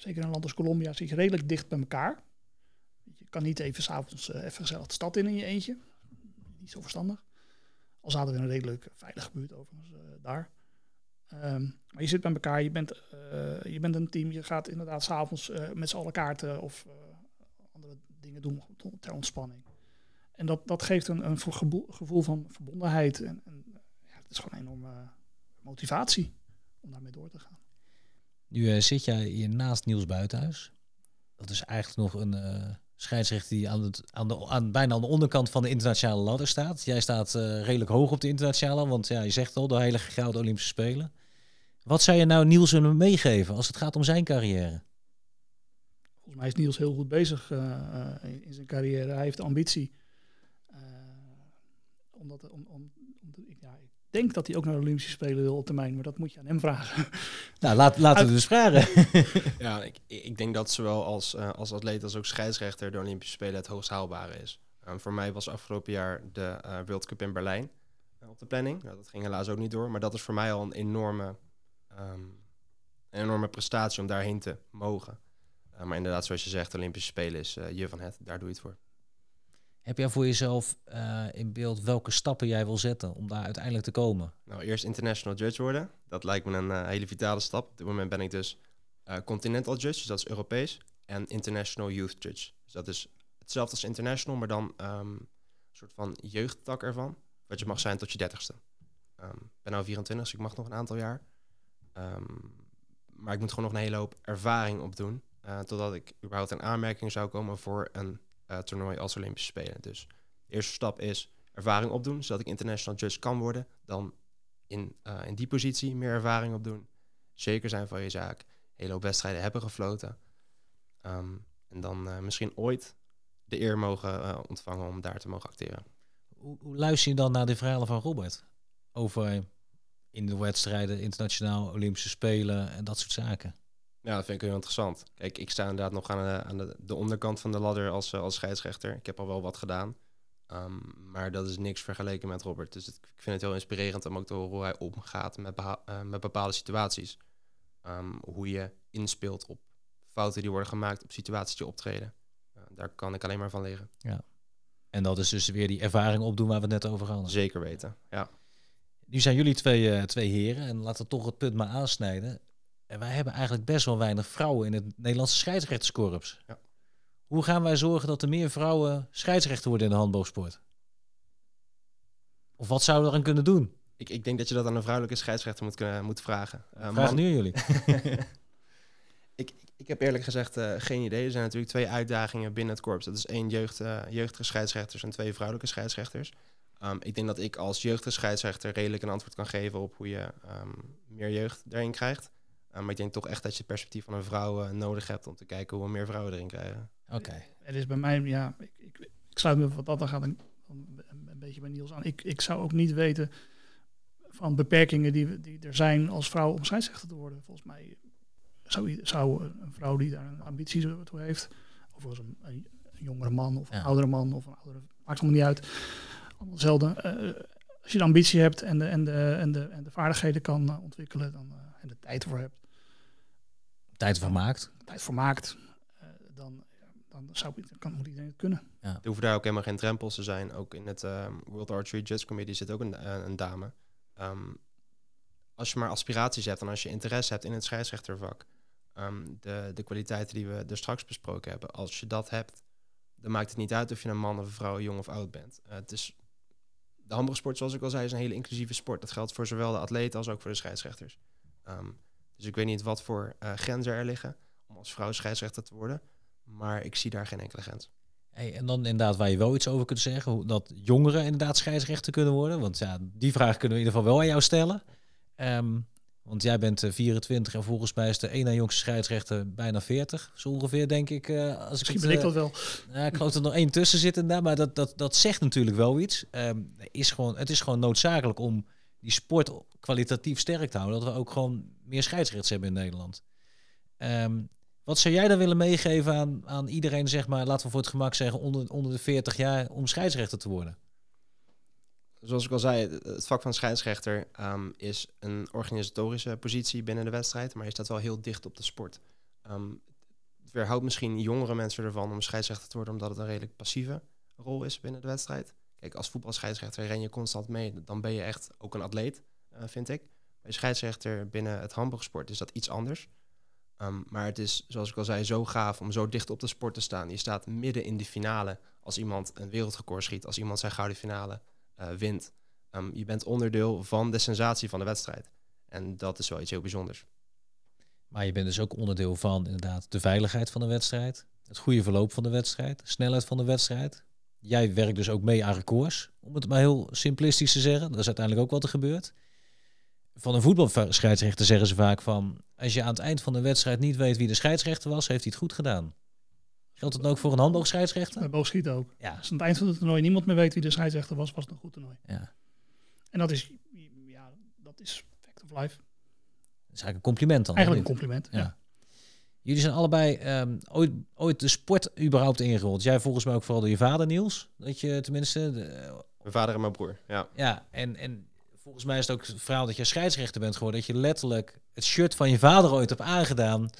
zeker in een land als Colombia, zit je redelijk dicht bij elkaar. Je kan niet even s'avonds uh, even gezellig de stad in in je eentje. Niet zo verstandig. Al zaten we in een redelijk veilige buurt overigens uh, daar. Um, maar je zit bij elkaar, je bent, je bent een team, je gaat inderdaad s'avonds met z'n allen kaarten of andere dingen doen ter ontspanning. En dat, dat geeft een, een gevoel van verbondenheid. En, en ja, het is gewoon een enorme motivatie om daarmee door te gaan. Nu uh, zit jij hier naast Niels Buitenhuis. Dat is eigenlijk nog een uh, scheidsrechter die aan, het, aan, de, aan bijna aan de onderkant van de internationale ladder staat. Jij staat uh, redelijk hoog op de internationale, want ja, je zegt al, de hele gouden Olympische Spelen. Wat zou je nou Niels willen meegeven als het gaat om zijn carrière? Volgens mij is Niels heel goed bezig in, zijn carrière. Hij heeft ambitie. Uh, omdat, om, om, om de, ja, denk dat hij ook naar de Olympische Spelen wil op termijn, maar dat moet je aan hem vragen. Nou, laat, laten we dus vragen. ja, ik, ik denk dat zowel als, uh, als atleet als ook scheidsrechter de Olympische Spelen het hoogst haalbare is. Um, voor mij was afgelopen jaar de uh, World Cup in Berlijn uh, op de planning. Nou, dat ging helaas ook niet door, maar dat is voor mij al een enorme, um, een enorme prestatie om daarheen te mogen. Uh, maar inderdaad, zoals je zegt, de Olympische Spelen is uh, je van het. Daar doe je het voor. Heb jij voor jezelf uh, in beeld welke stappen jij wil zetten om daar uiteindelijk te komen? Nou, eerst international judge worden. Dat lijkt me een uh, hele vitale stap. Op dit moment ben ik dus uh, continental judge, dus dat is Europees. En international youth judge. Dus dat is hetzelfde als international, maar dan um, een soort van jeugdtak ervan. Wat je mag zijn tot je dertigste. Um, ik ben nu 24, dus ik mag nog een aantal jaar. Um, maar ik moet gewoon nog een hele hoop ervaring opdoen. Totdat ik überhaupt in aanmerking zou komen voor een uh, toernooi als Olympische Spelen. Dus de eerste stap is ervaring opdoen, zodat ik international judge kan worden. Dan in, uh, in die positie meer ervaring opdoen. Zeker zijn van je zaak. Hele hoop wedstrijden hebben gefloten. Um, en dan uh, misschien ooit de eer mogen ontvangen om daar te mogen acteren. Hoe, hoe luister je dan naar de verhalen van Robert? Over in de wedstrijden, internationaal, Olympische Spelen en dat soort zaken. Ja, dat vind ik heel interessant. Kijk, ik sta inderdaad nog aan de, aan de, de onderkant van de ladder als, uh, als scheidsrechter. Ik heb al wel wat gedaan. Um, maar dat is niks vergeleken met Robert. Dus het, ik vind het heel inspirerend om ook te horen hoe hij omgaat met, uh, met bepaalde situaties. Um, hoe je inspeelt op fouten die worden gemaakt, op situaties die optreden. Uh, daar kan ik alleen maar van leren. Ja. En dat is dus weer die ervaring opdoen waar we het net over hadden. Zeker weten, ja. Nu zijn jullie twee, uh, twee heren en laten we toch het punt maar aansnijden. En wij hebben eigenlijk best wel weinig vrouwen in het Nederlandse scheidsrechterskorps. Ja. Hoe gaan wij zorgen dat er meer vrouwen scheidsrechter worden in de handboogsport? Of wat zouden we eraan kunnen doen? Ik, ik denk dat je dat aan een vrouwelijke scheidsrechter moet, kunnen, moet vragen. Uh, Vraag nu jullie. ik, ik heb eerlijk gezegd uh, geen idee. Er zijn natuurlijk twee uitdagingen binnen het korps. Dat is één jeugd, uh, jeugdige scheidsrechters en twee vrouwelijke scheidsrechters. Um, ik denk dat ik als jeugdige scheidsrechter redelijk een antwoord kan geven op hoe je um, meer jeugd erin krijgt. Uh, maar ik denk toch echt dat je het perspectief van een vrouw uh, nodig hebt om te kijken hoe we meer vrouwen erin krijgen. Oké. Okay. Het is bij mij, ja, ik, ik, ik sluit me wat dat dan gaat een, een, een, beetje bij Niels aan. Ik, ik zou ook niet weten van beperkingen die, die er zijn als vrouw om scheidsrechter te worden. Volgens mij zou, zou een vrouw die daar een ambitie toe heeft, of als een, een, een jongere man of een ja. oudere man of een oudere, maakt allemaal niet uit. Allemaal hetzelfde. Uh, als je de ambitie hebt en de, en de, en de, en de vaardigheden kan uh, ontwikkelen dan, uh, en de tijd voor hebt. Tijd voor maakt. Tijd voor maakt. Uh, dan, dan, zou, kan, moet iedereen het kunnen. Ja. Er hoeven daar ook helemaal geen drempels te zijn. Ook in het um, World Archery Judge Committee zit ook een, een dame. Um, als je maar aspiraties hebt en als je interesse hebt in het scheidsrechtervak. Um, de, de kwaliteiten die we er straks besproken hebben. Als je dat hebt, dan maakt het niet uit of je een man of een vrouw, jong of oud bent. Uh, het is, de handbalsport, zoals ik al zei, is een hele inclusieve sport. Dat geldt voor zowel de atleten als ook voor de scheidsrechters. Um, dus ik weet niet wat voor uh, grenzen er liggen om als vrouw scheidsrechter te worden. Maar ik zie daar geen enkele grens. Hey, en dan inderdaad waar je wel iets over kunt zeggen, hoe dat jongeren inderdaad scheidsrechter kunnen worden. Want ja, die vraag kunnen we in ieder geval wel aan jou stellen. Ehm, want jij bent eh, 24 en volgens mij is de ene jongste scheidsrechter bijna 40. Zo ongeveer, denk ik. eh, als Misschien ik ben ik eh, dat wel. ja, ik geloof dat er nog één tussen zit inderdaad, maar dat, dat, dat zegt natuurlijk wel iets. Ehm, is gewoon, het is gewoon noodzakelijk om die sport kwalitatief sterk te houden. Dat we ook gewoon meer scheidsrechts hebben in Nederland. Ehm, wat zou jij dan willen meegeven aan, aan iedereen, zeg maar, laten we voor het gemak zeggen, onder, onder de 40 jaar om scheidsrechter te worden? Zoals ik al zei, het vak van scheidsrechter ehm, is een organisatorische positie binnen de wedstrijd, maar je staat wel heel dicht op de sport. Ehm, het weerhoudt misschien jongere mensen ervan om scheidsrechter te worden, omdat het een redelijk passieve rol is binnen de wedstrijd. Kijk, als voetbalscheidsrechter ren je constant mee, dan ben je echt ook een atleet, eh, vind ik. Bij scheidsrechter binnen het handboogsport is dat iets anders. Ehm, maar het is, zoals ik al zei, zo gaaf om zo dicht op de sport te staan. Je staat midden in de finale als iemand een wereldrecord schiet, als iemand zijn gouden finale eh, wint. Ehm, je bent onderdeel van de sensatie van de wedstrijd. En dat is wel iets heel bijzonders. Maar je bent dus ook onderdeel van inderdaad de veiligheid van de wedstrijd, het goede verloop van de wedstrijd, de snelheid van de wedstrijd. Jij werkt dus ook mee aan records, om het maar heel simplistisch te zeggen. Dat is uiteindelijk ook wat er gebeurt. Van een voetbalscheidsrechter zeggen ze vaak van... als je aan het eind van de wedstrijd niet weet wie de scheidsrechter was... heeft hij het goed gedaan. Geldt het ook voor een handboogscheidsrechter? Bij boogschieten ook. Ja. Als aan het eind van het toernooi niemand meer weet wie de scheidsrechter was, was het een goed toernooi. ja. En dat is, ja, dat is fact of life. Dat is eigenlijk een compliment dan. Eigenlijk een compliment. Ja. Ja. Jullie zijn allebei ehm, ooit, ooit de sport überhaupt ingerold. Jij volgens mij ook vooral door je vader, Niels. Dat je tenminste... De, Mijn vader en mijn broer, ja. ja, en, en volgens mij is het ook het verhaal dat je scheidsrechter bent geworden. Dat je letterlijk het shirt van je vader ooit hebt aangedaan...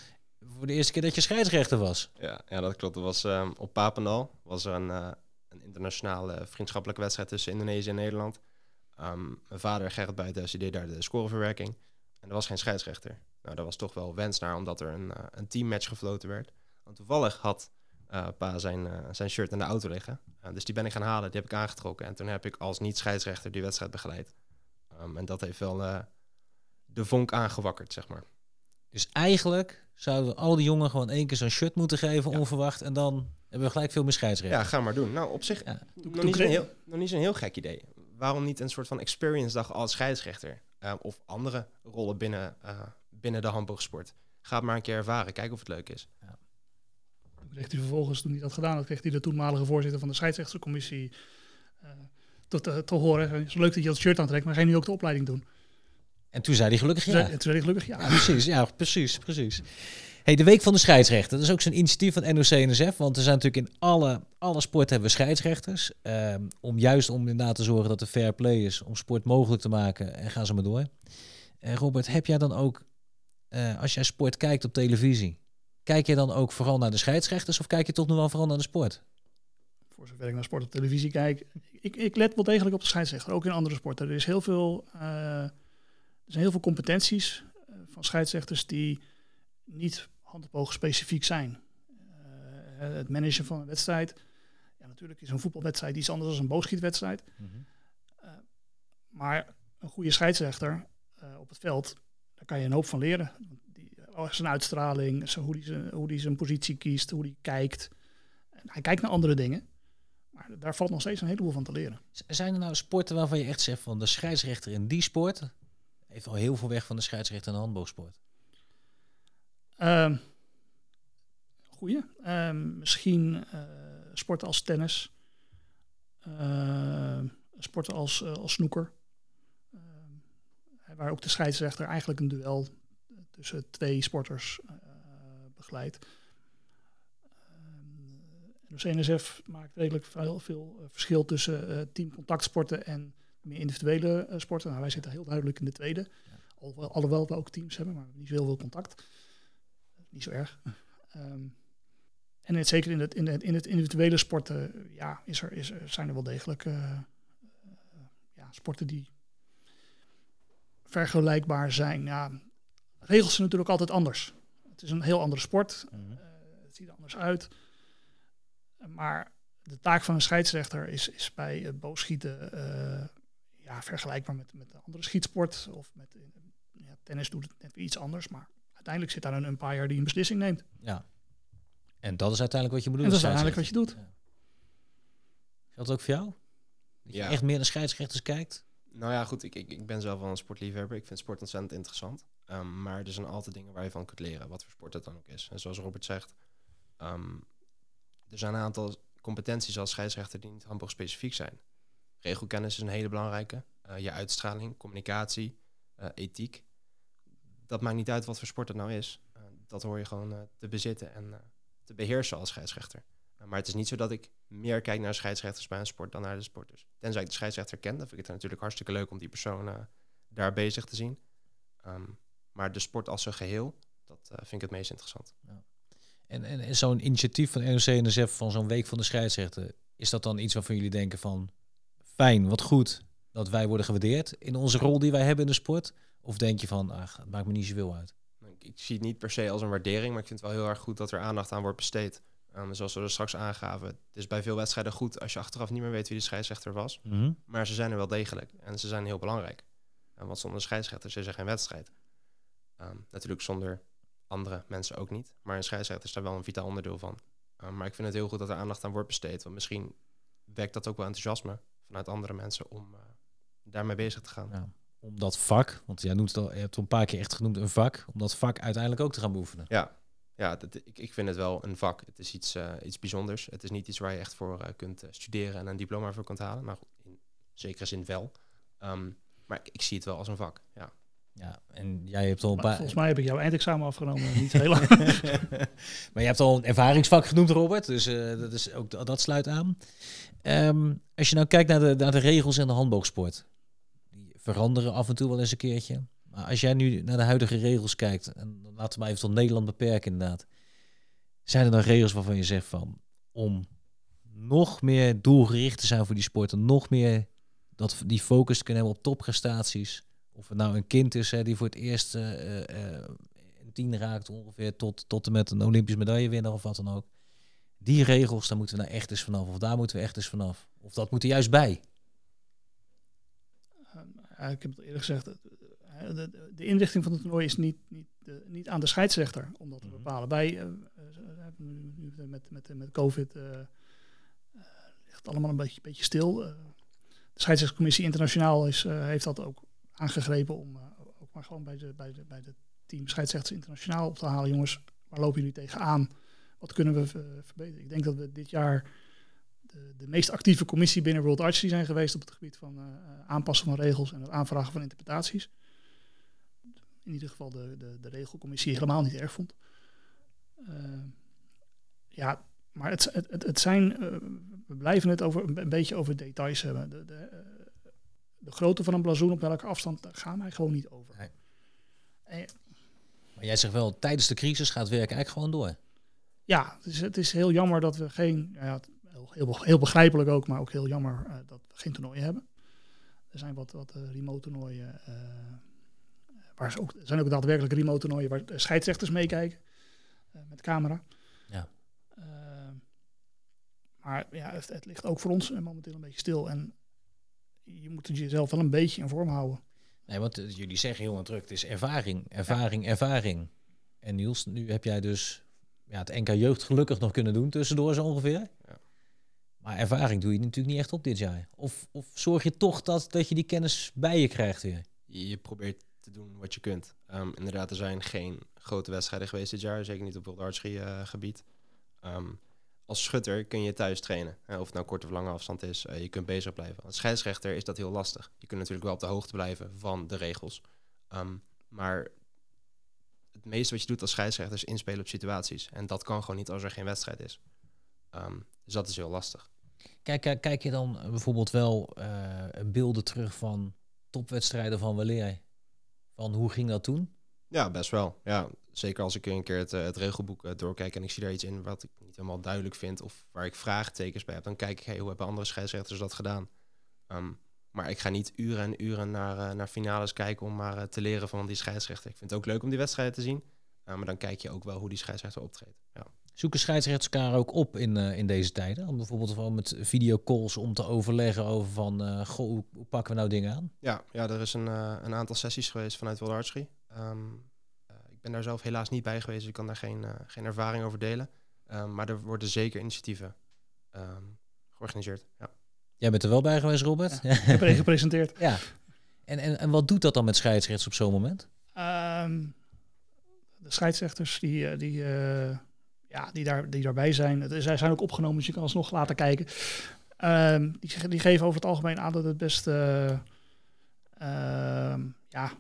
voor de eerste keer dat je scheidsrechter was. Ja, ja dat klopt. Dat was ehm, op Papendal. was er een, eh, een internationale vriendschappelijke wedstrijd tussen Indonesië en Nederland. Ehm, mijn vader, Gerrit die deed daar de scoreverwerking. En er was geen scheidsrechter. Nou, daar was toch wel wens naar, omdat er een, eh, een teammatch gefloten werd. Want toevallig had eh, pa zijn, eh, zijn shirt in de auto liggen. Dus die ben ik gaan halen, die heb ik aangetrokken. En toen heb ik als niet-scheidsrechter die wedstrijd begeleid. Ehm, en dat heeft wel eh, de vonk aangewakkerd, zeg maar. Dus eigenlijk zouden we al die jongen gewoon één keer zo'n shirt moeten geven, Ja. onverwacht. En dan hebben we gelijk veel meer scheidsrechters. Ja, ga maar doen. Nou, op zich Ja. nog, niet zo'n heel, nog niet zo'n heel gek idee. Waarom niet een soort van experience dag als scheidsrechter? Eh, of andere rollen binnen, eh, binnen de handboogsport. Ga het maar een keer ervaren, kijken of het leuk is. Toen kreeg hij vervolgens, toen hij dat gedaan had, kreeg hij de toenmalige voorzitter van de scheidsrechtscommissie eh tot, eh, te horen. Het is leuk dat je dat shirt aantrekt, maar ga je nu ook de opleiding doen? En toen zei hij gelukkig Toen ja. zei- toen zei hij gelukkig ja. Ja, precies. Ja, precies, precies. Hey, de Week van de Scheidsrechter. Dat is ook zo'n initiatief van NOC-NSF. Want er zijn natuurlijk in alle, alle sporten hebben we scheidsrechters. Ehm, om juist om inderdaad te zorgen dat er fair play is. Om sport mogelijk te maken. En gaan ze maar door. Eh, Robert, heb jij dan ook, eh, als jij sport kijkt op televisie... Kijk je dan ook vooral naar de scheidsrechters... of kijk je toch nog wel vooral naar de sport? Voor zover ik naar sport op televisie kijk. Ik, ik let wel degelijk op de scheidsrechter, ook in andere sporten. Er is heel veel, eh, er zijn heel veel competenties eh, van scheidsrechters die niet handboog specifiek zijn. Het managen van een wedstrijd. Ja, natuurlijk is een voetbalwedstrijd iets anders dan een boogschietwedstrijd. Maar een goede scheidsrechter op het veld, daar kan je een hoop van leren. Die, zijn uitstraling, zo, hoe hij zijn, hoe die zijn positie kiest, hoe hij kijkt. En hij kijkt naar andere dingen. Maar daar valt nog steeds een heleboel van te leren. Zijn er nou sporten waarvan je echt zegt van de scheidsrechter in die sport... heeft al heel veel weg van de scheidsrechter in de handboogsport? Ehm goeie. Ehm, misschien eh, sporten als tennis. Ehm, sporten als, eh, als snoeker. Waar ook de scheidsrechter eigenlijk een duel tussen twee sporters eh, begeleidt. Ehm, de CNSF maakt redelijk veel, veel eh, verschil tussen eh, teamcontactsporten en meer individuele sporten. Nou, wij zitten heel duidelijk in de tweede. Alhoewel, alhoewel we ook teams hebben, maar we hebben niet zo heel veel contact. Niet zo erg. Ehm, en het, zeker in het, in, het, in het individuele sporten ja, is er, is er, zijn er wel degelijk ja, sporten die vergelijkbaar zijn. Ja, regels zijn natuurlijk altijd anders. Het is een heel andere sport. Eh, het ziet er anders uit. Maar de taak van een scheidsrechter is, is bij het boogschieten eh, ja, vergelijkbaar met, met een andere schietsport. Of met eh, ja, tennis doet het net iets anders. Maar uiteindelijk zit daar een umpire die een beslissing neemt. Ja. En dat is uiteindelijk wat je En bedoelt. dat is uiteindelijk wat je doet. Geldt ook voor jou? Dat je Ja. echt meer naar scheidsrechters kijkt? Nou ja, goed, ik, ik, ik ben zelf wel een sportliefhebber. Ik vind sport ontzettend interessant. Ehm, maar er zijn altijd dingen waar je van kunt leren, wat voor sport het dan ook is. En zoals Robert zegt, ehm, er zijn een aantal competenties als scheidsrechter die niet handboogspecifiek zijn. Regelkennis is een hele belangrijke. Eh, je uitstraling, communicatie, eh, ethiek. Dat maakt niet uit wat voor sport het nou is. Eh, dat hoor je gewoon te bezitten en te beheersen als scheidsrechter. Maar het is niet zo dat ik meer kijk naar scheidsrechters bij een sport dan naar de sporters. Tenzij ik de scheidsrechter ken, dan vind ik het natuurlijk hartstikke leuk om die persoon eh, daar bezig te zien. Ehm, maar de sport als een geheel, dat eh, vind ik het meest interessant. En, en, en zo'n initiatief van NOC en NSF van zo'n week van de scheidsrechter, is dat dan iets waarvan jullie denken van fijn, wat goed dat wij worden gewaardeerd in onze rol die wij hebben in de sport? Of denk je van, ach, het maakt me niet zoveel uit? Ik, ik zie het niet per se als een waardering, maar ik vind het wel heel erg goed dat er aandacht aan wordt besteed. Um, zoals we er straks aangaven, het is bij veel wedstrijden goed als je achteraf niet meer weet wie de scheidsrechter was. Mhm. Maar ze zijn er wel degelijk en ze zijn heel belangrijk. Uh, want zonder scheidsrechters is er geen wedstrijd. Um, natuurlijk zonder andere mensen ook niet. Maar een scheidsrechter is daar wel een vitaal onderdeel van. Um, maar ik vind het heel goed dat er aandacht aan wordt besteed. Want misschien wekt dat ook wel enthousiasme vanuit andere mensen om uh, daarmee bezig te gaan. Ja, om dat vak, want jij noemt het al, je hebt het een paar keer echt genoemd een vak, om dat vak uiteindelijk ook te gaan beoefenen. Ja, ja dat, ik, ik vind het wel een vak. Het is iets, uh, iets bijzonders. Het is niet iets waar je echt voor uh, kunt studeren en een diploma voor kunt halen. Maar goed, in zekere zin wel. Um, maar ik, ik, zie het wel als een vak, ja. Ja, en jij hebt al een Maar paar... Volgens mij heb ik jouw eindexamen afgenomen, niet heel lang. maar je hebt al een ervaringsvak genoemd, Robert. Dus uh, dat, is ook, dat sluit aan. Um, als je nou kijkt naar de, naar de regels in de handboogsport. Die veranderen af en toe wel eens een keertje. Als jij nu naar de huidige regels kijkt, en laten we maar even tot Nederland beperken inderdaad. Zijn er dan regels waarvan je zegt van, om nog meer doelgericht te zijn voor die sporten, nog meer dat, die focus te kunnen hebben op topprestaties. Of het nou een kind is hè, die voor het eerst uh, uh, een tien raakt ongeveer tot, tot en met een Olympisch medaillewinnaar of wat dan ook. Die regels, daar moeten we nou echt eens vanaf. Of daar moeten we echt eens vanaf. Of dat moet er juist bij. Uh, ik heb het eerder gezegd. De, de, inrichting van het toernooi is niet, niet, de, niet aan de scheidsrechter om dat te bepalen. Wij hebben nu met, met, met COVID ligt het allemaal een beetje, beetje stil. de scheidsrechtscommissie internationaal is, heeft dat ook aangegrepen om uh, ook maar gewoon bij de, bij, de, bij de team scheidsrechters internationaal op te halen. Jongens, waar lopen jullie tegenaan? Wat kunnen we uh, verbeteren? Ik denk dat we dit jaar de, de, meest actieve commissie binnen World Archery zijn geweest op het gebied van uh, aanpassen van regels en het aanvragen van interpretaties. In ieder geval de, de, de regelcommissie helemaal niet erg vond. ja, maar het, het, het zijn, we blijven het over een, beetje over details hebben. De, de, de grootte van een blazoen, op welke afstand, daar gaan wij gewoon niet over. Nee. En, maar jij zegt wel, tijdens de crisis gaat het werk eigenlijk gewoon door. Ja, het is, het is heel jammer dat we geen, ja, heel, heel, begrijpelijk ook, maar ook heel jammer uh, dat we geen toernooien hebben. Er zijn wat, wat remote toernooien, waar ze ook, er zijn ook daadwerkelijk remote toernooien waar scheidsrechters meekijken met camera. Ja. maar ja, het, het, ligt ook voor ons momenteel een beetje stil en je moet het jezelf wel een beetje in vorm houden. Nee, want uh, jullie zeggen heel druk, het is ervaring, ervaring, ja. ervaring. En Niels, nu heb jij dus ja, het NK Jeugd gelukkig nog kunnen doen tussendoor zo ongeveer. Ja. Maar ervaring doe je natuurlijk niet echt op dit jaar. Of, of zorg je toch dat, dat je die kennis bij je krijgt weer? Je probeert te doen wat je kunt. Um, inderdaad, er zijn geen grote wedstrijden geweest dit jaar, zeker niet op World Archery uh, gebied. Um, als schutter kun je thuis trainen. Of het nou korte of lange afstand is, uh, je kunt bezig blijven. Als scheidsrechter is dat heel lastig. Je kunt natuurlijk wel op de hoogte blijven van de regels. Um, maar het meeste wat je doet als scheidsrechter is inspelen op situaties. En dat kan gewoon niet als er geen wedstrijd is. Dus dat is heel lastig. Kijk, kijk, kijk je dan bijvoorbeeld wel beelden terug van topwedstrijden van weleer? Van hoe ging dat toen? Ja, best wel. Ja, zeker als ik een keer het, uh, het regelboek uh, doorkijk en ik zie daar iets in wat ik niet helemaal duidelijk vind of waar ik vraagtekens bij heb, dan kijk ik, hey, hoe hebben andere scheidsrechters dat gedaan? Um, maar ik ga niet uren en uren naar, uh, naar finales kijken om maar te leren van die scheidsrechter. Ik vind het ook leuk om die wedstrijden te zien, maar dan kijk je ook wel hoe die scheidsrechter optreedt. Ja. Zoeken scheidsrechters elkaar ook op in, in deze tijden? Om bijvoorbeeld gewoon met videocalls om te overleggen over van, goh, hoe, hoe, pakken we nou dingen aan? Ja, ja er is een, een aantal sessies geweest vanuit World Archery. Um, ik ben daar zelf helaas niet bij geweest, dus ik kan daar geen, uh, geen ervaring over delen. Um, maar er worden zeker initiatieven um, georganiseerd. Ja. Jij bent er wel bij geweest, Robert? Ik heb er een gepresenteerd. Ja. En, en, en wat doet dat dan met scheidsrechts op zo'n moment? Ehm, de scheidsrechters die, eh, die, eh, ja, die, daar, die daarbij zijn, zij zijn ook opgenomen, dus je kan alsnog laten kijken. Ehm, die, die geven over het algemeen aan dat het best eh, ehm, ja,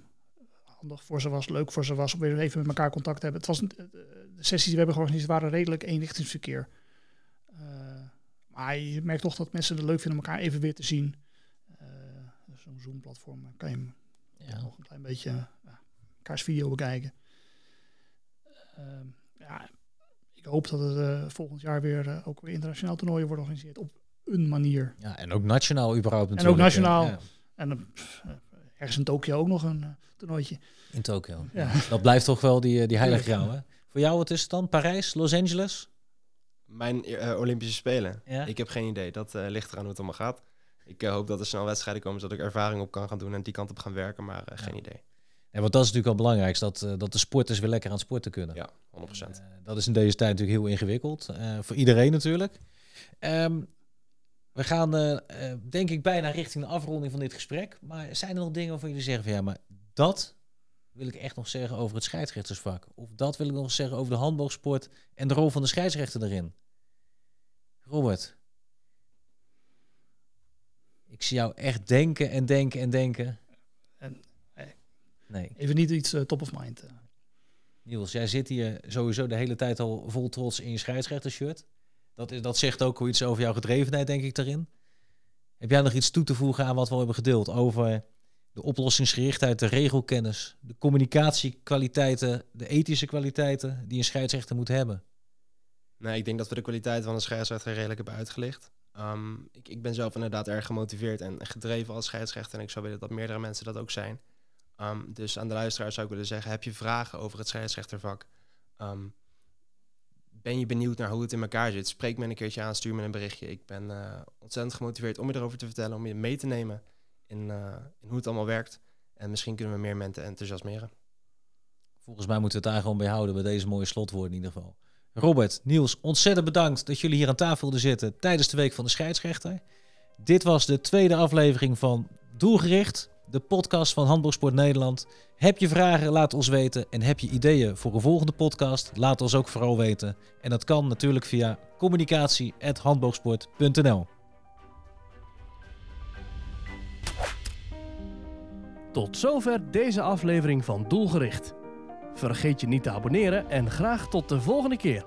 handig voor ze was, leuk voor ze was om weer even met elkaar contact te hebben. Het was, eh, de sessies die we hebben georganiseerd waren redelijk eenrichtingsverkeer. Eh, maar je merkt toch dat mensen het leuk vinden om elkaar even weer te zien. Zo'n Zoom-platform kan je Ja. nog een klein beetje ja, elkaars video bekijken. Ehm, ja, ik hoop dat het eh, volgend jaar weer eh, ook weer internationaal toernooien worden georganiseerd op een manier. ja, en ook nationaal überhaupt ook natuurlijk. nationaal. Ja, En eh, pff, ergens in Tokio ook nog een eh, toernooitje. in Tokio. Ja. Dat blijft toch wel die, die heilige graal, hè? Voor jou, wat is het dan? Parijs, Los Angeles? Mijn eh, Olympische Spelen. Ja. Ik heb geen idee. Dat eh, ligt eraan hoe het allemaal gaat. Ik eh, hoop dat er snel wedstrijden komen, zodat ik ervaring op kan gaan doen en die kant op gaan werken, maar eh, geen idee. En want dat is natuurlijk al belangrijk, dat, eh, dat de sporters weer lekker aan het sporten kunnen. Ja, 100%. Eh, dat is in deze tijd natuurlijk heel ingewikkeld. eh, voor iedereen natuurlijk. Ehm, we gaan denk ik bijna richting de afronding van dit gesprek. Maar zijn er nog dingen waarvan jullie zeggen van ja, maar dat wil ik echt nog zeggen over het scheidsrechtersvak. Of dat wil ik nog zeggen over de handboogsport en de rol van de scheidsrechter erin. Robert. Ik zie jou echt denken en denken en denken. En, nee. Even niet iets eh, top of mind. eh. Niels, jij zit hier sowieso de hele tijd al vol trots in je scheidsrechtershirt. Dat, is, dat zegt ook iets over jouw gedrevenheid, denk ik, daarin. Heb jij nog iets toe te voegen aan wat we al hebben gedeeld over de oplossingsgerichtheid, de regelkennis, de communicatiekwaliteiten, de ethische kwaliteiten die een scheidsrechter moet hebben? Nee, ik denk dat we de kwaliteit van een scheidsrechter redelijk hebben uitgelicht. Ehm, ik, ik ben zelf inderdaad erg gemotiveerd en gedreven als scheidsrechter. En ik zou willen dat meerdere mensen dat ook zijn. Ehm, dus aan de luisteraar zou ik willen zeggen, heb je vragen over het scheidsrechtervak? Ehm, ben je benieuwd naar hoe het in elkaar zit? Spreek me een keertje aan, stuur me een berichtje. Ik ben eh, ontzettend gemotiveerd om je erover te vertellen, om je mee te nemen in, eh, in hoe het allemaal werkt. En misschien kunnen we meer mensen enthousiasmeren. Volgens mij moeten we het daar gewoon bij houden, bij deze mooie slotwoorden in ieder geval. Robert, Niels, ontzettend bedankt dat jullie hier aan tafel wilden zitten tijdens de Week van de Scheidsrechter. Dit was de tweede aflevering van Doelgericht, de podcast van Handboogsport Nederland. Heb je vragen, laat ons weten. En heb je ideeën voor een volgende podcast, laat ons ook vooral weten. En dat kan natuurlijk via communicatie.handboogsport.nl Tot zover deze aflevering van Doelgericht. Vergeet je niet te abonneren en graag tot de volgende keer.